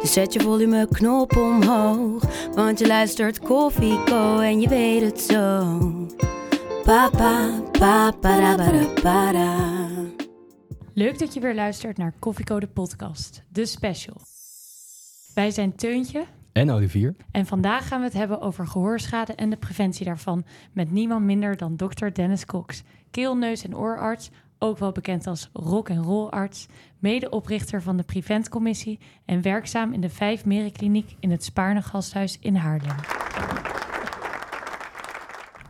Dus zet je volumeknop omhoog. Want je luistert Koffie Co en je weet het zo. Papa, papa, para, para. Leuk dat je weer luistert naar Koffiecode podcast, de special. Wij zijn Teuntje En Olivier. en vandaag gaan we het hebben over gehoorschade en de preventie daarvan met niemand minder dan dokter Dennis Cox, keel, neus en oorarts, ook wel bekend als rock en roll arts, medeoprichter van de Preventcommissie en werkzaam in de Vijf Merenkliniek in het Spaarne Gasthuis in Haarlem.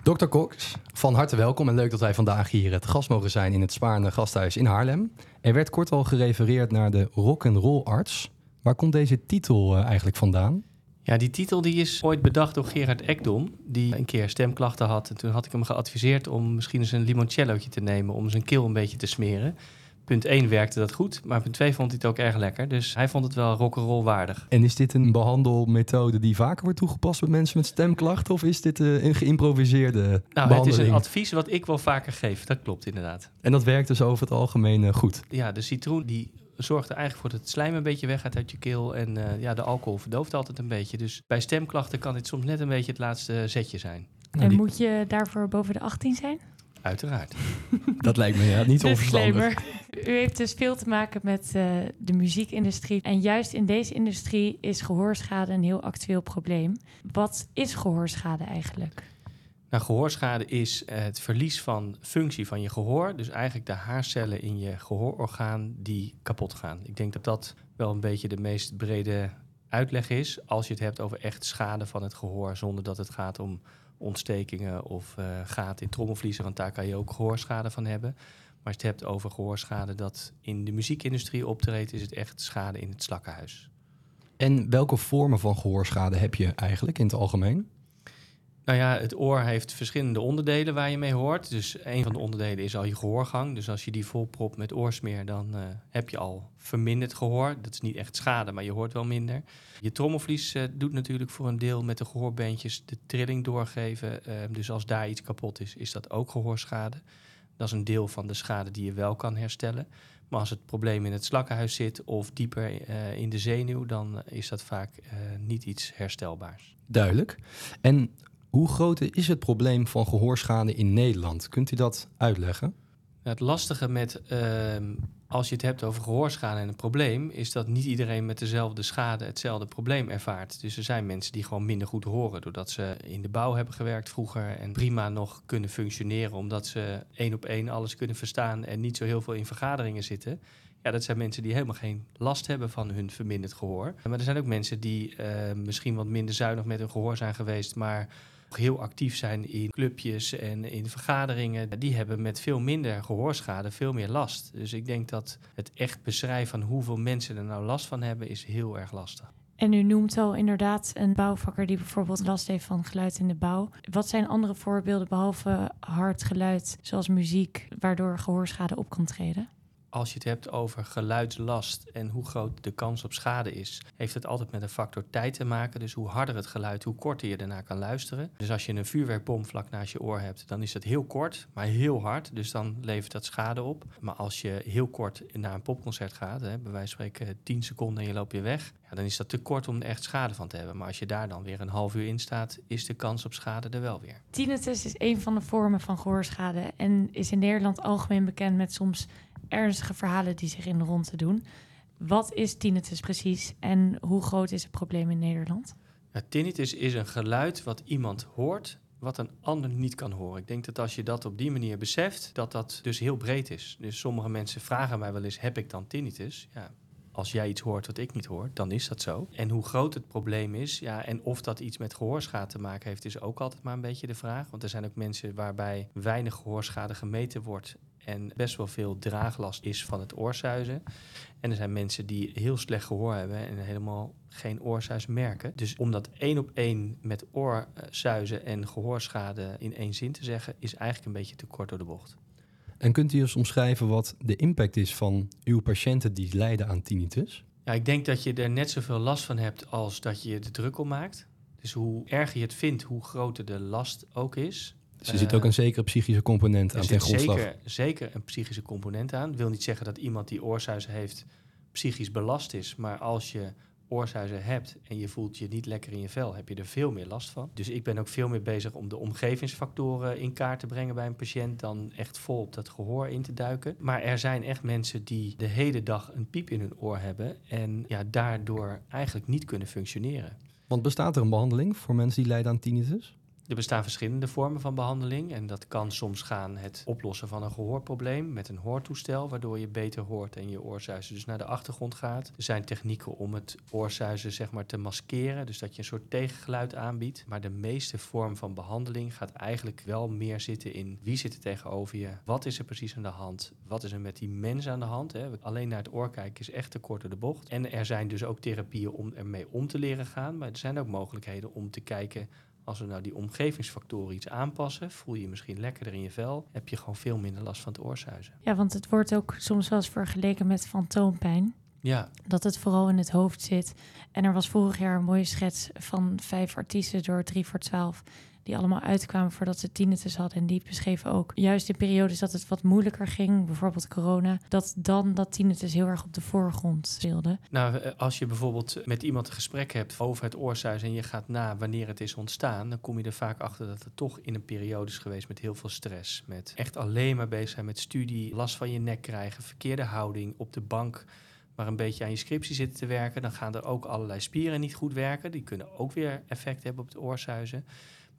Dr. Cox, van harte welkom en leuk dat wij vandaag hier het gast mogen zijn in het Spaarne Gasthuis in Haarlem. Er werd kort al gerefereerd naar de rock and roll arts. Waar komt deze titel eh, eigenlijk vandaan? Ja, die titel die is ooit bedacht door Gerard Ekdom, die een keer stemklachten had. En toen had ik hem geadviseerd om misschien eens een limoncellootje te nemen om zijn keel een beetje te smeren. Punt 1 werkte dat goed, maar punt 2 vond hij het ook erg lekker. Dus hij vond het wel rock'n'roll waardig. En is dit een behandelmethode die vaker wordt toegepast bij mensen met stemklachten? Of is dit eh, een geïmproviseerde Nou, het is behandeling? een advies wat ik wel vaker geef. Dat klopt inderdaad. en dat werkt dus over het algemeen eh, goed. Ja, de citroen die zorgt er eigenlijk voor dat het slijm een beetje weggaat uit je keel. En eh, ja, de alcohol verdooft altijd een beetje. Dus bij stemklachten kan dit soms net een beetje het laatste zetje zijn. Nou, En die- moet je daarvoor boven de 18 zijn? Uiteraard. Dat lijkt me ja, niet onverstandig. U heeft dus veel te maken met eh, de muziekindustrie. En juist in deze industrie is gehoorschade een heel actueel probleem. Wat is gehoorschade eigenlijk? Nou, gehoorschade is eh, het verlies van functie van je gehoor. Dus eigenlijk de haarcellen in je gehoororgaan die kapot gaan. Ik denk dat dat wel een beetje de meest brede uitleg is. Als je het hebt over echt schade van het gehoor. Zonder dat het gaat om ontstekingen of eh gaten in trommelvliezen. Want daar kan je ook gehoorschade van hebben. Maar als je het hebt over gehoorschade dat in de muziekindustrie optreedt... is het echt schade in het slakkenhuis. En welke vormen van gehoorschade heb je eigenlijk in het algemeen? Nou ja, het oor heeft verschillende onderdelen waar je mee hoort. Dus een van de onderdelen is al je gehoorgang. Dus als je die volpropt met oorsmeer, dan eh, heb je al verminderd gehoor. Dat is niet echt schade, maar je hoort wel minder. Je trommelvlies eh, doet natuurlijk voor een deel met de gehoorbeentjes de trilling doorgeven. Eh, dus als daar iets kapot is, is dat ook gehoorschade. Dat is een deel van de schade die je wel kan herstellen. Maar als het probleem in het slakkenhuis zit of dieper eh, in de zenuw, dan is dat vaak niet iets herstelbaars. Duidelijk. En hoe groot is het probleem van gehoorschade in Nederland? Kunt u dat uitleggen? Het lastige met ehm, als je het hebt over gehoorschade en een probleem, is dat niet iedereen met dezelfde schade hetzelfde probleem ervaart. Dus er zijn mensen die gewoon minder goed horen, doordat ze in de bouw hebben gewerkt vroeger en prima nog kunnen functioneren, omdat ze één op één alles kunnen verstaan en niet zo heel veel in vergaderingen zitten. Ja, dat zijn mensen die helemaal geen last hebben van hun verminderd gehoor. Maar er zijn ook mensen die eh, misschien wat minder zuinig met hun gehoor zijn geweest, maar heel actief zijn in clubjes en in vergaderingen, die hebben met veel minder gehoorschade veel meer last. Dus ik denk dat het echt beschrijven van hoeveel mensen er nou last van hebben, is heel erg lastig. En u noemt al inderdaad een bouwvakker die bijvoorbeeld last heeft van geluid in de bouw. Wat zijn andere voorbeelden behalve hard geluid, zoals muziek, waardoor gehoorschade op kan treden? Als je het hebt over geluidslast en hoe groot de kans op schade is, heeft het altijd met een factor tijd te maken. Dus hoe harder het geluid, hoe korter je daarna kan luisteren. Dus als je een vuurwerkbom vlak naast je oor hebt, dan is dat heel kort, maar heel hard. Dus dan levert dat schade op. Maar als je heel kort naar een popconcert gaat, hè, bij wijze van spreken 10 seconden en je loopt weer weg, ja, dan is dat te kort om er echt schade van te hebben. Maar als je daar dan weer een half uur in staat, is de kans op schade er wel weer. Tinnitus is een van de vormen van gehoorschade en is in Nederland algemeen bekend met soms ernstige verhalen die zich in de ronde doen. Wat is tinnitus precies en hoe groot is het probleem in Nederland? Tinnitus is een geluid wat iemand hoort wat een ander niet kan horen. Ik denk dat als je dat op die manier beseft, dat dat dus heel breed is. Dus sommige mensen vragen mij wel eens, heb ik dan tinnitus? Ja, als jij iets hoort wat ik niet hoor, dan is dat zo. En hoe groot het probleem is, ja, en of dat iets met gehoorschade te maken heeft, is ook altijd maar een beetje de vraag. Want er zijn ook mensen waarbij weinig gehoorschade gemeten wordt en best wel veel draaglast is van het oorsuizen. En er zijn mensen die heel slecht gehoor hebben en helemaal geen oorsuis merken. Dus om dat één op één met oorsuizen en gehoorschade in één zin te zeggen, is eigenlijk een beetje te kort door de bocht. En kunt u eens omschrijven wat de impact is van uw patiënten die lijden aan tinnitus? Ja, ik denk dat je er net zoveel last van hebt als dat je de druk op maakt. Dus hoe erger je het vindt, hoe groter de last ook is. Dus er zit ook Eh, een zekere psychische component aan ten grondslag. zeker, zeker een psychische component aan. wil niet zeggen dat iemand die oorsuizen heeft psychisch belast is. Maar als je oorsuizen hebt en je voelt je niet lekker in je vel, heb je er veel meer last van. Dus ik ben ook veel meer bezig om de omgevingsfactoren in kaart te brengen bij een patiënt dan echt vol op dat gehoor in te duiken. Maar er zijn echt mensen die de hele dag een piep in hun oor hebben en ja, daardoor eigenlijk niet kunnen functioneren. Want bestaat er een behandeling voor mensen die lijden aan tinnitus? Er bestaan verschillende vormen van behandeling. En dat kan soms gaan het oplossen van een gehoorprobleem met een hoortoestel, waardoor je beter hoort en je oorzuizen dus naar de achtergrond gaat. Er zijn technieken om het oorzuizen zeg maar te maskeren, dus dat je een soort tegengeluid aanbiedt. Maar de meeste vorm van behandeling gaat eigenlijk wel meer zitten in wie zit er tegenover je, wat is er precies aan de hand, wat is er met die mens aan de hand. Hè? Alleen naar het oor kijken is echt te kort door de bocht. En er zijn dus ook therapieën om ermee om te leren gaan, maar er zijn ook mogelijkheden om te kijken als we nou die omgevingsfactoren iets aanpassen, voel je je misschien lekkerder in je vel, heb je gewoon veel minder last van het oorsuizen. Ja, want het wordt ook soms wel eens vergeleken met fantoompijn. Ja, Dat het vooral in het hoofd zit. En er was vorig jaar een mooie schets van vijf artiesten door 3 voor 12. Die allemaal uitkwamen voordat ze tinnitus hadden. En die beschreven ook juist in periodes dat het wat moeilijker ging, bijvoorbeeld corona, dat dan dat tinnitus heel erg op de voorgrond speelde. nou eh, als je bijvoorbeeld met iemand een gesprek hebt over het oorsuizen en je gaat na wanneer het is ontstaan, dan kom je er vaak achter dat het toch in een periode is geweest met heel veel stress. Met echt alleen maar bezig zijn met studie, last van je nek krijgen, verkeerde houding, op de bank maar een beetje aan je scriptie zitten te werken, dan gaan er ook allerlei spieren niet goed werken. Die kunnen ook weer effect hebben op het oorsuizen.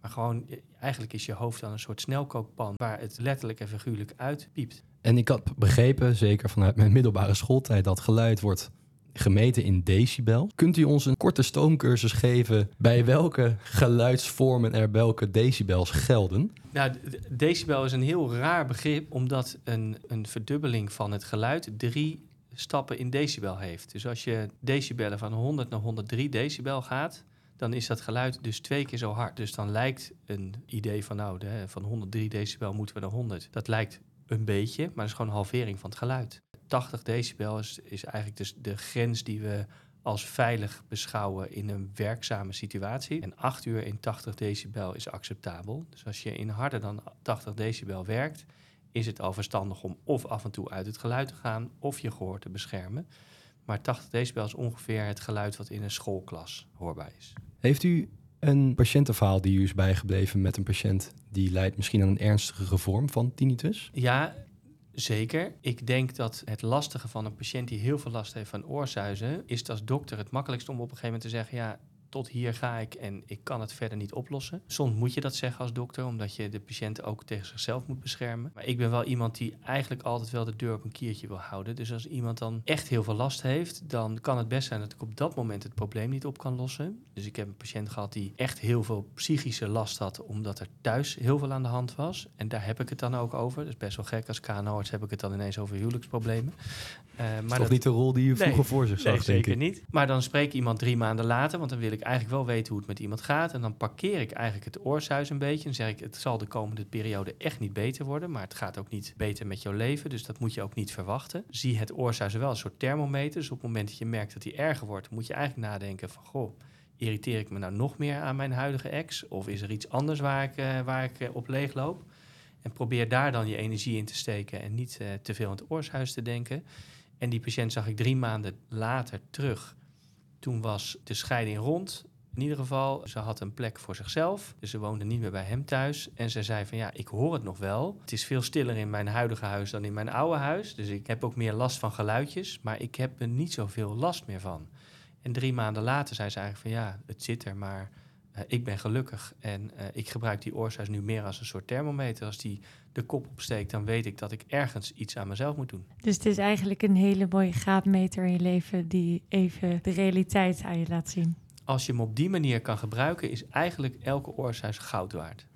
Maar gewoon, eigenlijk is je hoofd dan een soort snelkookpan waar het letterlijk en figuurlijk uitpiept. En ik had begrepen, zeker vanuit mijn middelbare schooltijd, dat geluid wordt gemeten in decibel. Kunt u ons een korte stoomcursus geven bij welke geluidsvormen er welke decibels gelden? Nou, decibel is een heel raar begrip, omdat een, een verdubbeling van het geluid drie stappen in decibel heeft. Dus als je decibellen van 100 naar 103 decibel gaat, dan is dat geluid dus twee keer zo hard. Dus dan lijkt een idee van, nou, van 103 decibel moeten we naar 100. Dat lijkt een beetje, maar dat is gewoon een halvering van het geluid. 80 decibel is, is eigenlijk dus de grens die we als veilig beschouwen in een werkzame situatie. En 8 uur in 80 decibel is acceptabel. Dus als je in harder dan 80 decibel werkt, is het al verstandig om of af en toe uit het geluid te gaan of je gehoor te beschermen. Maar 80 decibel is ongeveer het geluid wat in een schoolklas hoorbaar is. Heeft u een patiëntenverhaal die u is bijgebleven met een patiënt die lijdt misschien aan een ernstige vorm van tinnitus? Ja, zeker. Ik denk dat het lastige van een patiënt die heel veel last heeft van oorsuizen, is als dokter het makkelijkst om op een gegeven moment te zeggen: ja, tot hier ga ik en ik kan het verder niet oplossen. Soms moet je dat zeggen als dokter, omdat je de patiënt ook tegen zichzelf moet beschermen. Maar ik ben wel iemand die eigenlijk altijd wel de deur op een kiertje wil houden. Dus als iemand dan echt heel veel last heeft, dan kan het best zijn dat ik op dat moment het probleem niet op kan lossen. Dus ik heb een patiënt gehad die echt heel veel psychische last had, omdat er thuis heel veel aan de hand was. En daar heb ik het dan ook over. Dat is best wel gek. Als KNO-arts heb ik het dan ineens over huwelijksproblemen. Eh, maar Toch dat- niet de rol die u vroeger Nee, voor zich zag, Nee, denk zeker ik. niet. Maar dan spreek ik iemand drie maanden later, want dan wil ik eigenlijk wel weten hoe het met iemand gaat. En dan parkeer ik eigenlijk het oorsuis een beetje. En zeg ik, het zal de komende periode echt niet beter worden, maar het gaat ook niet beter met jouw leven. Dus dat moet je ook niet verwachten. Zie het oorsuis wel een soort thermometer. Dus op het moment dat je merkt dat die erger wordt, moet je eigenlijk nadenken van, goh, irriteer ik me nou nog meer aan mijn huidige ex? Of is er iets anders waar ik, eh, waar ik eh, op leeg loop? En probeer daar dan je energie in te steken en niet eh, te veel aan het oorsuis te denken. En die patiënt zag ik drie maanden later terug. Toen was de scheiding rond. In ieder geval, ze had een plek voor zichzelf. Dus ze woonde niet meer bij hem thuis. En ze zei van ja, ik hoor het nog wel. Het is veel stiller in mijn huidige huis dan in mijn oude huis. Dus ik heb ook meer last van geluidjes. Maar ik heb er niet zoveel last meer van. En drie maanden later zei ze eigenlijk van ja, het zit er, maar eh, ik ben gelukkig. En eh, ik gebruik die oorsuis nu meer als een soort thermometer. Als die de kop opsteekt, dan weet ik dat ik ergens iets aan mezelf moet doen. Dus het is eigenlijk een hele mooie graadmeter in je leven die even de realiteit aan je laat zien. Als je hem op die manier kan gebruiken, is eigenlijk elke oorsuis goud waard.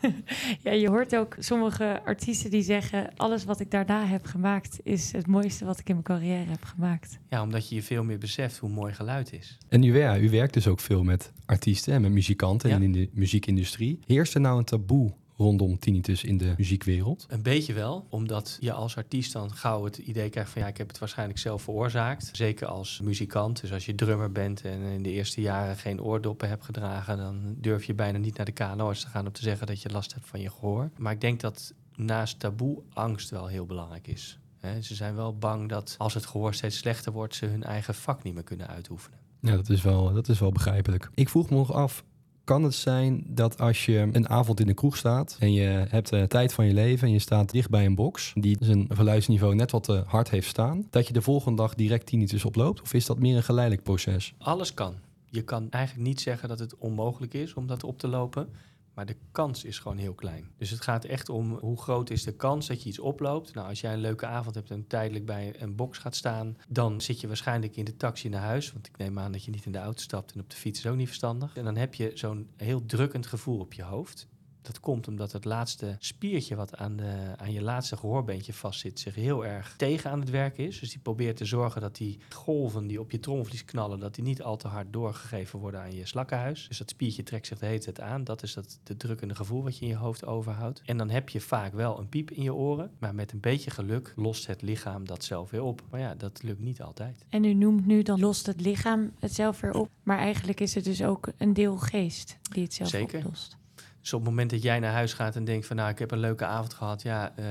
ja, je hoort ook sommige artiesten die zeggen... alles wat ik daarna heb gemaakt is het mooiste wat ik in mijn carrière heb gemaakt. Ja, omdat je je veel meer beseft hoe mooi geluid is. En u, ja, u werkt dus ook veel met artiesten en met muzikanten Ja. en in de muziekindustrie. Heerst er nou een taboe rondom tinnitus in de muziekwereld? Een beetje wel, omdat je als artiest dan gauw het idee krijgt van ja, ik heb het waarschijnlijk zelf veroorzaakt. Zeker als muzikant, dus als je drummer bent en in de eerste jaren geen oordoppen hebt gedragen, dan durf je bijna niet naar de KNO's te gaan om te zeggen dat je last hebt van je gehoor. Maar ik denk dat naast taboe angst wel heel belangrijk is. Ze zijn wel bang dat als het gehoor steeds slechter wordt, ze hun eigen vak niet meer kunnen uitoefenen. Ja, dat is wel, dat is wel begrijpelijk. Ik vroeg me nog af, kan het zijn dat als je een avond in de kroeg staat en je hebt de tijd van je leven en je staat dicht bij een box die zijn geluidsniveau net wat te hard heeft staan, dat je de volgende dag direct tinnitus oploopt? Of is dat meer een geleidelijk proces? Alles kan. Je kan eigenlijk niet zeggen dat het onmogelijk is om dat op te lopen. Maar de kans is gewoon heel klein. Dus het gaat echt om hoe groot is de kans dat je iets oploopt. Nou, als jij een leuke avond hebt en tijdelijk bij een box gaat staan, dan zit je waarschijnlijk in de taxi naar huis. Want ik neem aan dat je niet in de auto stapt en op de fiets is ook niet verstandig. En dan heb je zo'n heel drukkend gevoel op je hoofd. Dat komt omdat het laatste spiertje wat aan, de, aan je laatste gehoorbeentje vastzit, zich heel erg tegen aan het werk is. Dus die probeert te zorgen dat die golven die op je tromvlies knallen, dat die niet al te hard doorgegeven worden aan je slakkenhuis. Dus dat spiertje trekt zich de hele tijd aan. Dat is dat de drukkende gevoel wat je in je hoofd overhoudt. En dan heb je vaak wel een piep in je oren, maar met een beetje geluk lost het lichaam dat zelf weer op. Maar ja, dat lukt niet altijd. En u noemt nu dan lost het lichaam het zelf weer op. Maar eigenlijk is het dus ook een deel geest die het zelf Zeker. oplost. Dus op het moment dat jij naar huis gaat en denkt van nou, ik heb een leuke avond gehad, ja, eh,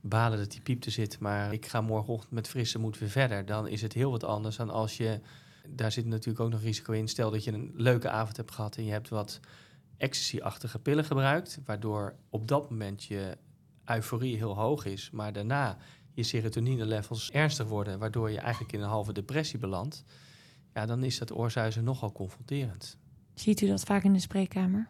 balen dat die piep er zit, maar ik ga morgenochtend met frisse moed weer verder, dan is het heel wat anders dan als je, daar zit natuurlijk ook nog risico in, stel dat je een leuke avond hebt gehad en je hebt wat ecstasy-achtige pillen gebruikt, waardoor op dat moment je euforie heel hoog is, maar daarna je serotonine-levels ernstig worden, waardoor je eigenlijk in een halve depressie belandt, ja, dan is dat oorzuizen nogal confronterend. Ziet u dat vaak in de spreekkamer?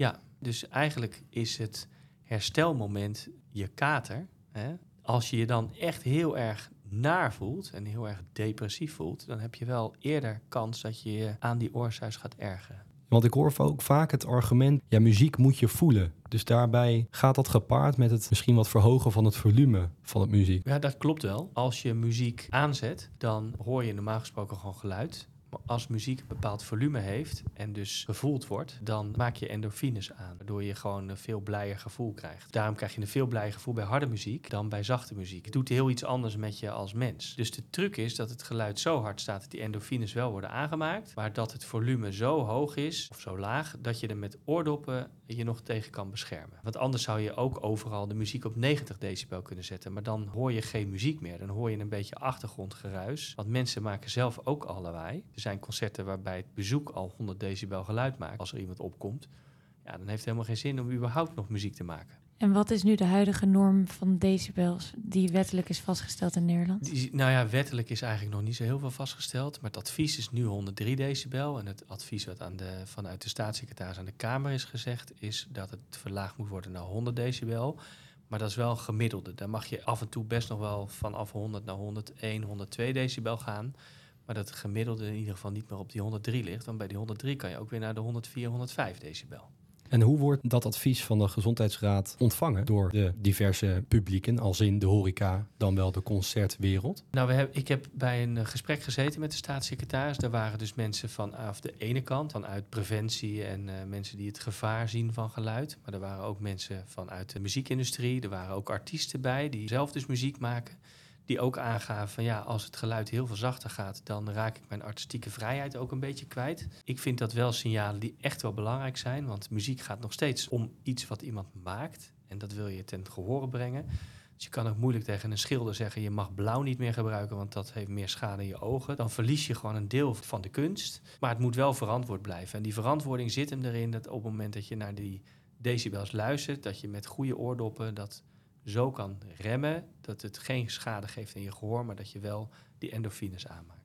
Ja, dus eigenlijk is het herstelmoment je kater. Hè? Als je je dan echt heel erg naar voelt en heel erg depressief voelt, dan heb je wel eerder kans dat je je aan die oorsuis gaat ergeren. Want ik hoor ook vaak het argument, ja, muziek moet je voelen. Dus daarbij gaat dat gepaard met het misschien wat verhogen van het volume van het muziek. Ja, dat klopt wel. Als je muziek aanzet, dan hoor je normaal gesproken gewoon geluid. Als muziek een bepaald volume heeft en dus gevoeld wordt, dan maak je endorfines aan. Waardoor je gewoon een veel blijer gevoel krijgt. Daarom krijg je een veel blijer gevoel bij harde muziek dan bij zachte muziek. Het doet heel iets anders met je als mens. Dus de truc is dat het geluid zo hard staat dat die endorfines wel worden aangemaakt. Maar dat het volume zo hoog is of zo laag dat je er met oordoppen je nog tegen kan beschermen. Want anders zou je ook overal de muziek op 90 decibel kunnen zetten. Maar dan hoor je geen muziek meer. Dan hoor je een beetje achtergrondgeruis. Want mensen maken zelf ook al lawaai. Er zijn concerten waarbij het bezoek al 100 decibel geluid maakt als er iemand opkomt. Ja, dan heeft het helemaal geen zin om überhaupt nog muziek te maken. En wat is nu de huidige norm van decibels die wettelijk is vastgesteld in Nederland? Die, nou ja, wettelijk is eigenlijk nog niet zo heel veel vastgesteld. Maar het advies is nu 103 decibel. En het advies wat aan de, vanuit de staatssecretaris aan de Kamer is gezegd... is dat het verlaagd moet worden naar 100 decibel. Maar dat is wel gemiddelde. Daar mag je af en toe best nog wel vanaf 100 naar 101, 102 decibel gaan. Maar dat het gemiddelde in ieder geval niet meer op die 103 ligt. Want bij die 103 kan je ook weer naar de 104, 105 decibel. En hoe wordt dat advies van de Gezondheidsraad ontvangen door de diverse publieken, als in de horeca, dan wel de concertwereld? Nou, we hebben, ik heb bij een eh, gesprek gezeten met de staatssecretaris. Daar waren dus mensen vanaf de ene kant, vanuit preventie en eh, mensen die het gevaar zien van geluid. Maar er waren ook mensen vanuit de muziekindustrie. Er waren ook artiesten bij die zelf dus muziek maken. Die ook aangaven van ja, als het geluid heel veel zachter gaat, dan raak ik mijn artistieke vrijheid ook een beetje kwijt. Ik vind dat wel signalen die echt wel belangrijk zijn. Want muziek gaat nog steeds om iets wat iemand maakt. En dat wil je ten gehore brengen. Dus je kan ook moeilijk tegen een schilder zeggen: je mag blauw niet meer gebruiken, want dat heeft meer schade in je ogen. Dan verlies je gewoon een deel van de kunst. Maar het moet wel verantwoord blijven. En die verantwoording zit hem erin dat op het moment dat je naar die decibels luistert, dat je met goede oordoppen dat zo kan remmen dat het geen schade geeft in je gehoor, maar dat je wel die endorfines aanmaakt.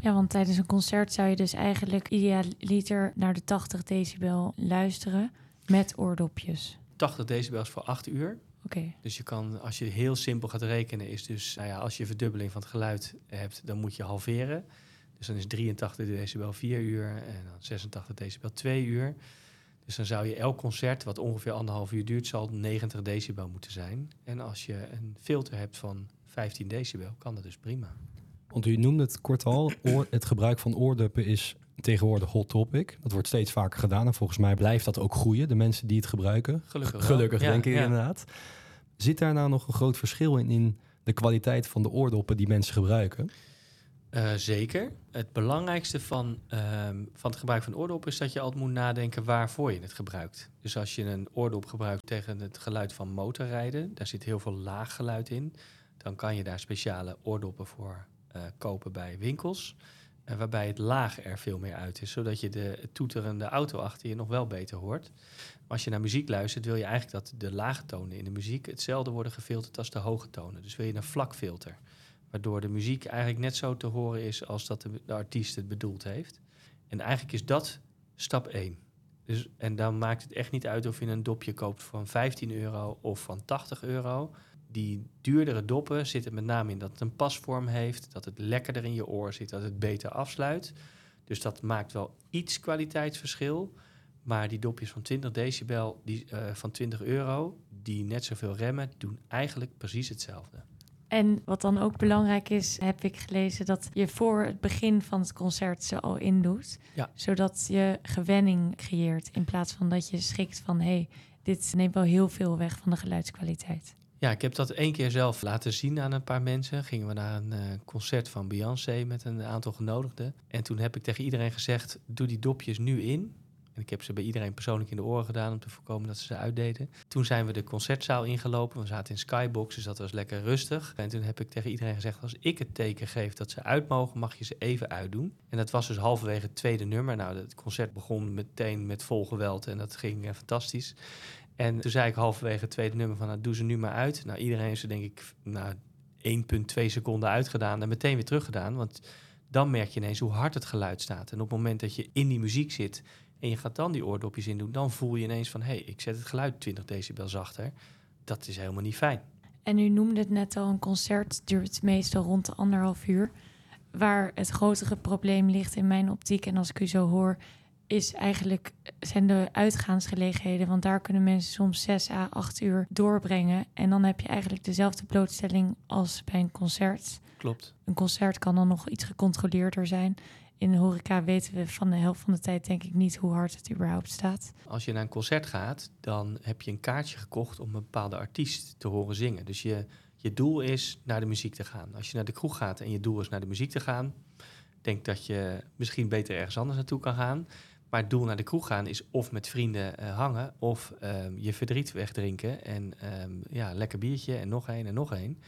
Ja, want tijdens een concert zou je dus eigenlijk idealiter naar de 80 decibel luisteren met oordopjes. 80 decibels voor 8 uur. Oké. Dus je kan, als je heel simpel gaat rekenen, is dus, nou ja, als je verdubbeling van het geluid hebt, dan moet je halveren. Dus dan is 83 decibel 4 uur en dan 86 decibel 2 uur. Dus dan zou je elk concert, wat ongeveer anderhalf uur duurt, zal 90 decibel moeten zijn. En als je een filter hebt van 15 decibel, kan dat dus prima. Want u noemde het kort al, oor- het gebruik van oordoppen is tegenwoordig hot topic. Dat wordt steeds vaker gedaan en volgens mij blijft dat ook groeien, de mensen die het gebruiken. Gelukkig Ja, denk ik ja. inderdaad. Zit daar nou nog een groot verschil in, in de kwaliteit van de oordoppen die mensen gebruiken? Eh, zeker. Het belangrijkste van, ehm, van het gebruik van oordop is dat je altijd moet nadenken waarvoor je het gebruikt. Dus als je een oordop gebruikt tegen het geluid van motorrijden, daar zit heel veel laag geluid in, dan kan je daar speciale oordoppen voor eh, kopen bij winkels. eh, waarbij het laag er veel meer uit is, zodat je de toeterende auto achter je nog wel beter hoort. Maar als je naar muziek luistert, wil je eigenlijk dat de lage tonen in de muziek hetzelfde worden gefilterd als de hoge tonen. Dus wil je een vlak filter waardoor de muziek eigenlijk net zo te horen is als dat de, artiest het bedoeld heeft. En eigenlijk is dat stap 1. Dus, en dan maakt het echt niet uit of je een dopje koopt van 15 euro of van 80 euro. Die duurdere doppen zitten met name in dat het een pasvorm heeft, dat het lekkerder in je oor zit, dat het beter afsluit. Dus dat maakt wel iets kwaliteitsverschil. Maar die dopjes van 20 decibel, die, eh, van 20 euro, die net zoveel remmen, doen eigenlijk precies hetzelfde. En wat dan ook belangrijk is, heb ik gelezen dat je voor het begin van het concert ze al indoet. Ja. Zodat je gewenning creëert in plaats van dat je schikt van hé, hey, dit neemt wel heel veel weg van de geluidskwaliteit. Ja, ik heb dat één keer zelf laten zien aan een paar mensen. Gingen we naar een eh, concert van Beyoncé met een aantal genodigden. En toen heb ik tegen iedereen gezegd: doe die dopjes nu in. En ik heb ze bij iedereen persoonlijk in de oren gedaan om te voorkomen dat ze ze uitdeden. Toen zijn we de concertzaal ingelopen. We zaten in Skybox, dus dat was lekker rustig. En toen heb ik tegen iedereen gezegd: als ik het teken geef dat ze uit mogen, mag je ze even uitdoen. En dat was dus halverwege het tweede nummer. Nou, het concert begon meteen met vol geweld en dat ging eh, fantastisch. En toen zei ik halverwege het tweede nummer van, nou, doe ze nu maar uit. Nou, iedereen is er denk ik nou, 1,2 seconden uitgedaan en meteen weer teruggedaan. Want dan merk je ineens hoe hard het geluid staat. En op het moment dat je in die muziek zit en je gaat dan die oordopjes in doen, dan voel je ineens van, hé, hey, ik zet het geluid 20 decibel zachter. Dat is helemaal niet fijn. En u noemde het net al, een concert duurt meestal rond de anderhalf uur. Waar het grotere probleem ligt in mijn optiek, en als ik u zo hoor, is eigenlijk zijn de uitgaansgelegenheden. Want daar kunnen mensen soms 6 à 8 uur doorbrengen. En dan heb je eigenlijk dezelfde blootstelling als bij een concert. Klopt. Een concert kan dan nog iets gecontroleerder zijn. In de horeca weten we van de helft van de tijd denk ik niet hoe hard het überhaupt staat. Als je naar een concert gaat, dan heb je een kaartje gekocht om een bepaalde artiest te horen zingen. Dus je, je doel is naar de muziek te gaan. Als je naar de kroeg gaat en je doel is naar de muziek te gaan, denk dat je misschien beter ergens anders naartoe kan gaan. Maar het doel naar de kroeg gaan is of met vrienden eh, hangen of ehm, je verdriet wegdrinken en ehm, ja, lekker biertje en nog één en nog één.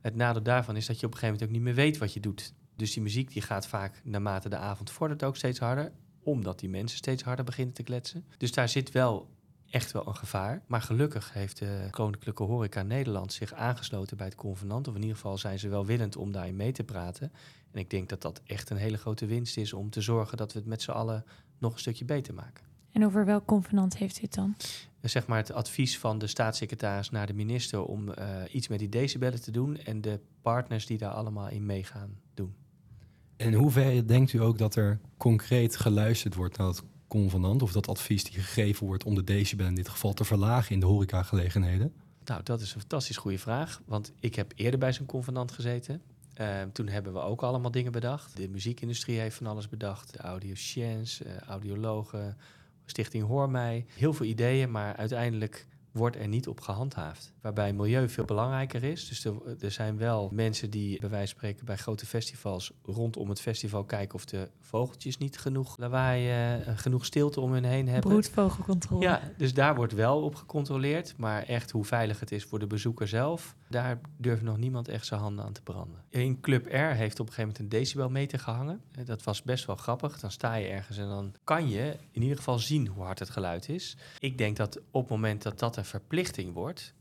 Het nadeel daarvan is dat je op een gegeven moment ook niet meer weet wat je doet. Dus die muziek die gaat vaak naarmate de avond vordert ook steeds harder, omdat die mensen steeds harder beginnen te kletsen. Dus daar zit wel echt wel een gevaar. Maar gelukkig heeft de Koninklijke Horeca Nederland zich aangesloten bij het convenant. Of in ieder geval zijn ze wel willend om daarin mee te praten. En ik denk dat dat echt een hele grote winst is om te zorgen dat we het met z'n allen nog een stukje beter maken. En over welk convenant heeft het dan? Zeg maar het advies van de staatssecretaris naar de minister om eh, iets met die decibellen te doen en de partners die daar allemaal in meegaan doen. In hoeverre denkt u ook dat er concreet geluisterd wordt naar het convenant of dat advies die gegeven wordt om de decibel in dit geval te verlagen in de horecagelegenheden? Nou, dat is een fantastisch goede vraag. Want ik heb eerder bij zo'n convenant gezeten. Uh, toen hebben we ook allemaal dingen bedacht. De muziekindustrie heeft van alles bedacht. De audiociëns, uh, audiologen, Stichting Hoor Mij. Heel veel ideeën, maar uiteindelijk wordt er niet op gehandhaafd. Waarbij milieu veel belangrijker is. Dus er, er, zijn wel mensen die bij wijze van spreken bij grote festivals rondom het festival kijken of de vogeltjes niet genoeg lawaai, uh, genoeg stilte om hun heen hebben. Broedvogelcontrole. Ja, dus daar wordt wel op gecontroleerd. Maar echt hoe veilig het is voor de bezoeker zelf, daar durft nog niemand echt zijn handen aan te branden. In Club R heeft op een gegeven moment een decibelmeter gehangen. Dat was best wel grappig. Dan sta je ergens en dan kan je in ieder geval zien hoe hard het geluid is. Ik denk dat op het moment dat dat een verplichting wordt,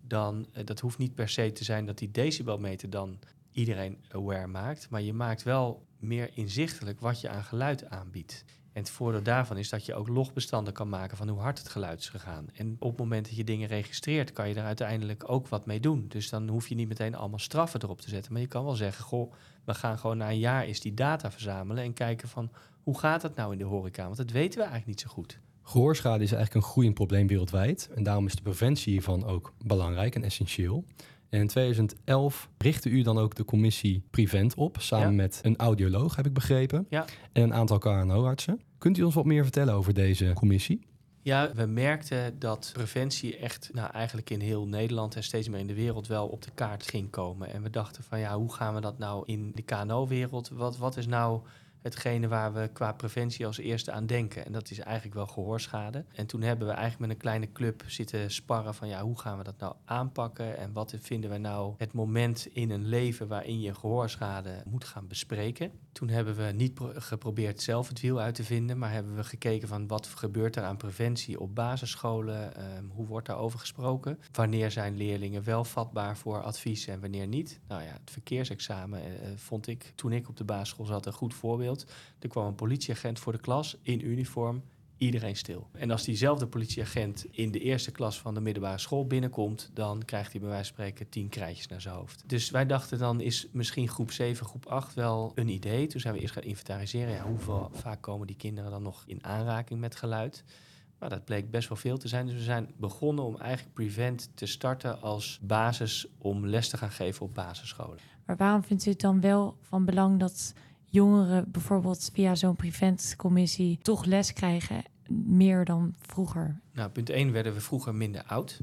dan, uh, dat hoeft niet per se te zijn dat die decibelmeter dan iedereen aware maakt. Maar je maakt wel meer inzichtelijk wat je aan geluid aanbiedt. En het voordeel daarvan is dat je ook logbestanden kan maken van hoe hard het geluid is gegaan. En op het moment dat je dingen registreert, kan je er uiteindelijk ook wat mee doen. Dus dan hoef je niet meteen allemaal straffen erop te zetten. Maar je kan wel zeggen, goh, we gaan gewoon na een jaar eens die data verzamelen en kijken van hoe gaat het nou in de horeca? Want dat weten we eigenlijk niet zo goed. Gehoorschade is eigenlijk een groeiend probleem wereldwijd. En daarom is de preventie hiervan ook belangrijk en essentieel. En in 2011 richtte u dan ook de commissie Prevent op, samen Ja. met een audioloog, heb ik begrepen, Ja. en een aantal KNO-artsen. Kunt u ons wat meer vertellen over deze commissie? Ja, we merkten dat preventie echt, nou eigenlijk in heel Nederland en steeds meer in de wereld wel op de kaart ging komen. En we dachten van ja, hoe gaan we dat nou in de KNO-wereld? Wat, wat is nou hetgene waar we qua preventie als eerste aan denken? En dat is eigenlijk wel gehoorschade. En toen hebben we eigenlijk met een kleine club zitten sparren van ja, hoe gaan we dat nou aanpakken? En wat vinden we nou het moment in een leven waarin je gehoorschade moet gaan bespreken? Toen hebben we niet pro- geprobeerd zelf het wiel uit te vinden, maar hebben we gekeken van wat gebeurt er aan preventie op basisscholen? Ehm, hoe wordt daarover gesproken? Wanneer zijn leerlingen wel vatbaar voor advies en wanneer niet? Nou ja, het verkeersexamen eh, vond ik toen ik op de basisschool zat een goed voorbeeld. Er kwam een politieagent voor de klas in uniform, iedereen stil. En als diezelfde politieagent in de eerste klas van de middelbare school binnenkomt, dan krijgt hij bij wijze van spreken tien krijtjes naar zijn hoofd. Dus wij dachten dan is misschien groep 7, groep 8 wel een idee. Toen zijn we eerst gaan inventariseren. Ja, hoeveel vaak komen die kinderen dan nog in aanraking met geluid? Maar dat bleek best wel veel te zijn. Dus we zijn begonnen om eigenlijk Prevent te starten als basis om les te gaan geven op basisscholen. Maar waarom vindt u het dan wel van belang dat jongeren bijvoorbeeld via zo'n preventcommissie toch les krijgen, meer dan vroeger? Nou, punt 1 werden we vroeger minder oud.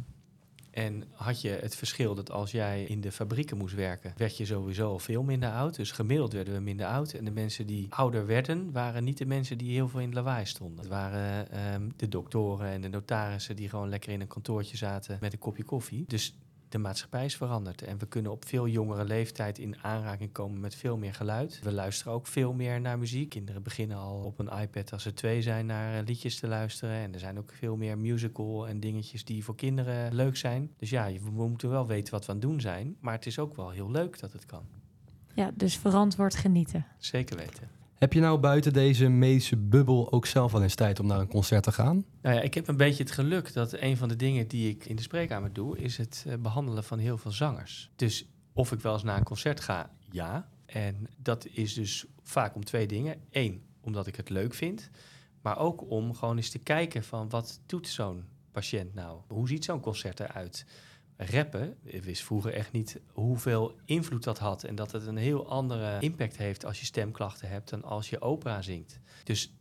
En had je het verschil dat als jij in de fabrieken moest werken, werd je sowieso veel minder oud. Dus gemiddeld werden we minder oud. En de mensen die ouder werden, waren niet de mensen die heel veel in het lawaai stonden. Het waren ehm, de doktoren en de notarissen die gewoon lekker in een kantoortje zaten met een kopje koffie. Dus de maatschappij is veranderd en we kunnen op veel jongere leeftijd in aanraking komen met veel meer geluid. We luisteren ook veel meer naar muziek. Kinderen beginnen al op een iPad als ze twee zijn naar eh, liedjes te luisteren. En er zijn ook veel meer musical en dingetjes die voor kinderen leuk zijn. Dus ja, we moeten wel weten wat we aan het doen zijn. Maar het is ook wel heel leuk dat het kan. Ja, dus verantwoord genieten. Zeker weten. Heb je nou buiten deze medische bubbel ook zelf wel eens tijd om naar een concert te gaan? Nou ja, ik heb een beetje het geluk dat een van de dingen die ik in de spreekkamer doe, is het eh, behandelen van heel veel zangers. Dus of ik wel eens naar een concert ga, ja. En dat is dus vaak om twee dingen. Eén, omdat ik het leuk vind. Maar ook om gewoon eens te kijken van wat doet zo'n patiënt nou? Hoe ziet zo'n concert eruit? Rappen, wist vroeger echt niet hoeveel invloed dat had. En dat het een heel andere impact heeft als je stemklachten hebt dan als je opera zingt. Dus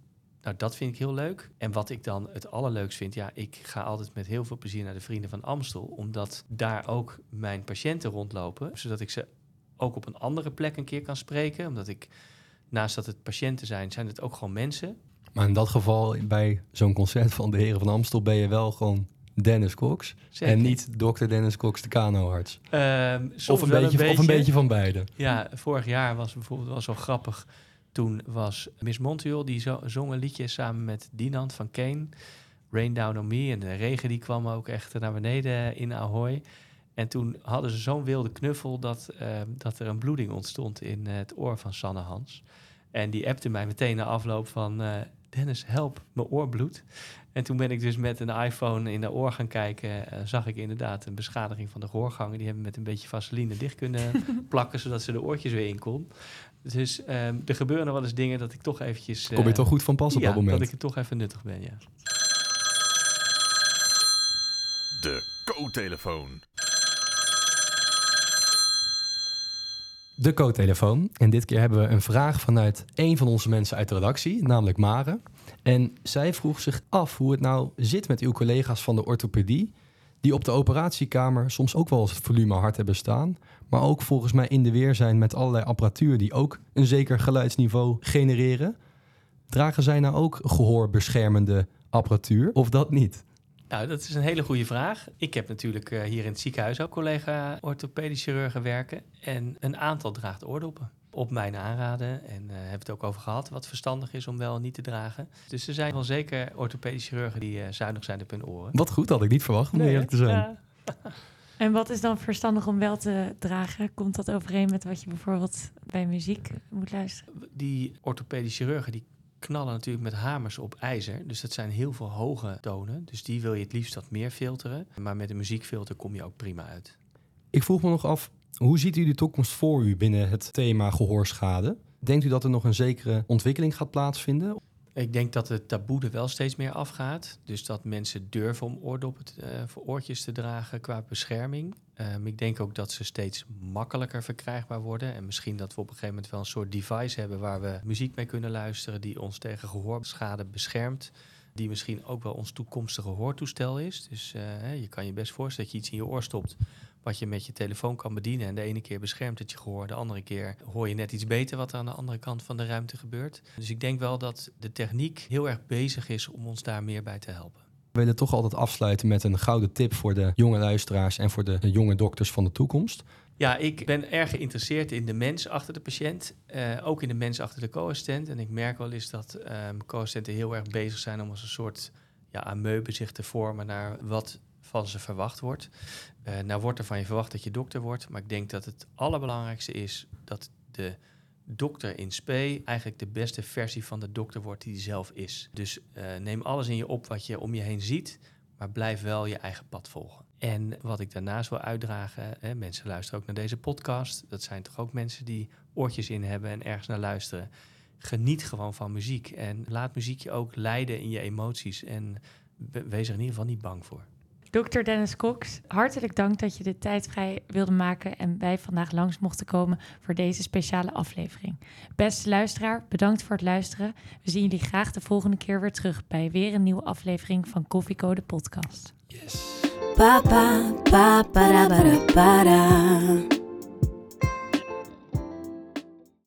nou, dat vind ik heel leuk. En wat ik dan het allerleukst vind, ja, ik ga altijd met heel veel plezier naar de Vrienden van Amstel, omdat daar ook mijn patiënten rondlopen, zodat ik ze ook op een andere plek een keer kan spreken. Omdat ik, naast dat het patiënten zijn, zijn het ook gewoon mensen. Maar in dat geval, bij zo'n concert van de Heren van Amstel, ben je wel gewoon Dennis Cox. Zeker. En niet dokter Dennis Cox, de kanoarts. Ehm, Of een, beetje, of een beetje van beide. Ja, vorig jaar was bijvoorbeeld wel zo grappig. Toen was Miss Montreal, die zo, zong een liedje samen met Dinant van Kane. Rain Down On Me. En de regen die kwam ook echt naar beneden in Ahoy. En toen hadden ze zo'n wilde knuffel dat, ehm, dat er een bloeding ontstond in het oor van Sanne Hans. En die appte mij meteen na afloop van... eh, Dennis, help, mijn oor bloedt. En toen ben ik dus met een iPhone in de oor gaan kijken. eh, zag ik inderdaad een beschadiging van de gehoorgangen. Die hebben met een beetje vaseline dicht kunnen plakken... zodat ze de oortjes weer in kon. Dus ehm, er gebeuren nog wel eens dingen dat ik toch eventjes... Kom je eh, toch goed van pas op ja, dat moment? dat ik er toch even nuttig ben, ja. De co-telefoon. De co-telefoon. En dit keer hebben we een vraag vanuit een van onze mensen uit de redactie, namelijk Mare. En zij vroeg zich af hoe het nou zit met uw collega's van de orthopedie, die op de operatiekamer soms ook wel het volume hard hebben staan, maar ook volgens mij in de weer zijn met allerlei apparatuur die ook een zeker geluidsniveau genereren. Dragen zij nou ook gehoorbeschermende apparatuur of dat niet? Nou, dat is een hele goede vraag. Ik heb natuurlijk eh, hier in het ziekenhuis ook collega orthopedisch chirurgen werken. En een aantal draagt oordoppen. Op mijn aanraden. En eh hebben het ook over gehad wat verstandig is om wel en niet te dragen. Dus er zijn wel zeker orthopedisch chirurgen die eh, zuinig zijn op hun oren. Wat goed, had ik niet verwacht om eerlijk te zijn. Ja. En wat is dan verstandig om wel te dragen? Komt dat overeen met wat je bijvoorbeeld bij muziek moet luisteren? Die orthopedisch chirurgen die knallen natuurlijk met hamers op ijzer. Dus dat zijn heel veel hoge tonen. Dus die wil je het liefst wat meer filteren. Maar met een muziekfilter kom je ook prima uit. Ik vroeg me nog af, hoe ziet u de toekomst voor u binnen het thema gehoorschade? Denkt u dat er nog een zekere ontwikkeling gaat plaatsvinden? Ik denk dat het taboe er wel steeds meer afgaat. Dus dat mensen durven om oordoppen te, eh, voor oortjes te dragen qua bescherming. Um, ik denk ook dat ze steeds makkelijker verkrijgbaar worden. En misschien dat we op een gegeven moment wel een soort device hebben waar we muziek mee kunnen luisteren die ons tegen gehoorschade beschermt. Die misschien ook wel ons toekomstige hoortoestel is. Dus uh, je kan je best voorstellen dat je iets in je oor stopt wat je met je telefoon kan bedienen. En de ene keer beschermt het je gehoor, de andere keer hoor je net iets beter wat er aan de andere kant van de ruimte gebeurt. Dus ik denk wel dat de techniek heel erg bezig is om ons daar meer bij te helpen. We willen toch altijd afsluiten met een gouden tip voor de jonge luisteraars en voor de jonge dokters van de toekomst. Ja, ik ben erg geïnteresseerd in de mens achter de patiënt. Uh, ook in de mens achter de co-assistent. En ik merk wel eens dat um, co-assistenten heel erg bezig zijn om als een soort ja, amoebe zich te vormen naar wat van ze verwacht wordt. Uh, nou wordt er van je verwacht dat je dokter wordt, maar ik denk dat het allerbelangrijkste is dat de dokter in spe eigenlijk de beste versie van de dokter wordt die hij zelf is. Dus uh, neem alles in je op wat je om je heen ziet, maar blijf wel je eigen pad volgen. En wat ik daarnaast wil uitdragen, hè, mensen luisteren ook naar deze podcast. Dat zijn toch ook mensen die oortjes in hebben en ergens naar luisteren. Geniet gewoon van muziek en laat muziek je ook leiden in je emoties. En wees er in ieder geval niet bang voor. Dr. Dennis Cox, hartelijk dank dat je de tijd vrij wilde maken en wij vandaag langs mochten komen voor deze speciale aflevering. Beste luisteraar, bedankt voor het luisteren. We zien jullie graag de volgende keer weer terug bij weer een nieuwe aflevering van Koffiecode Podcast. Yes. Pa, pa, pa, para, para, para.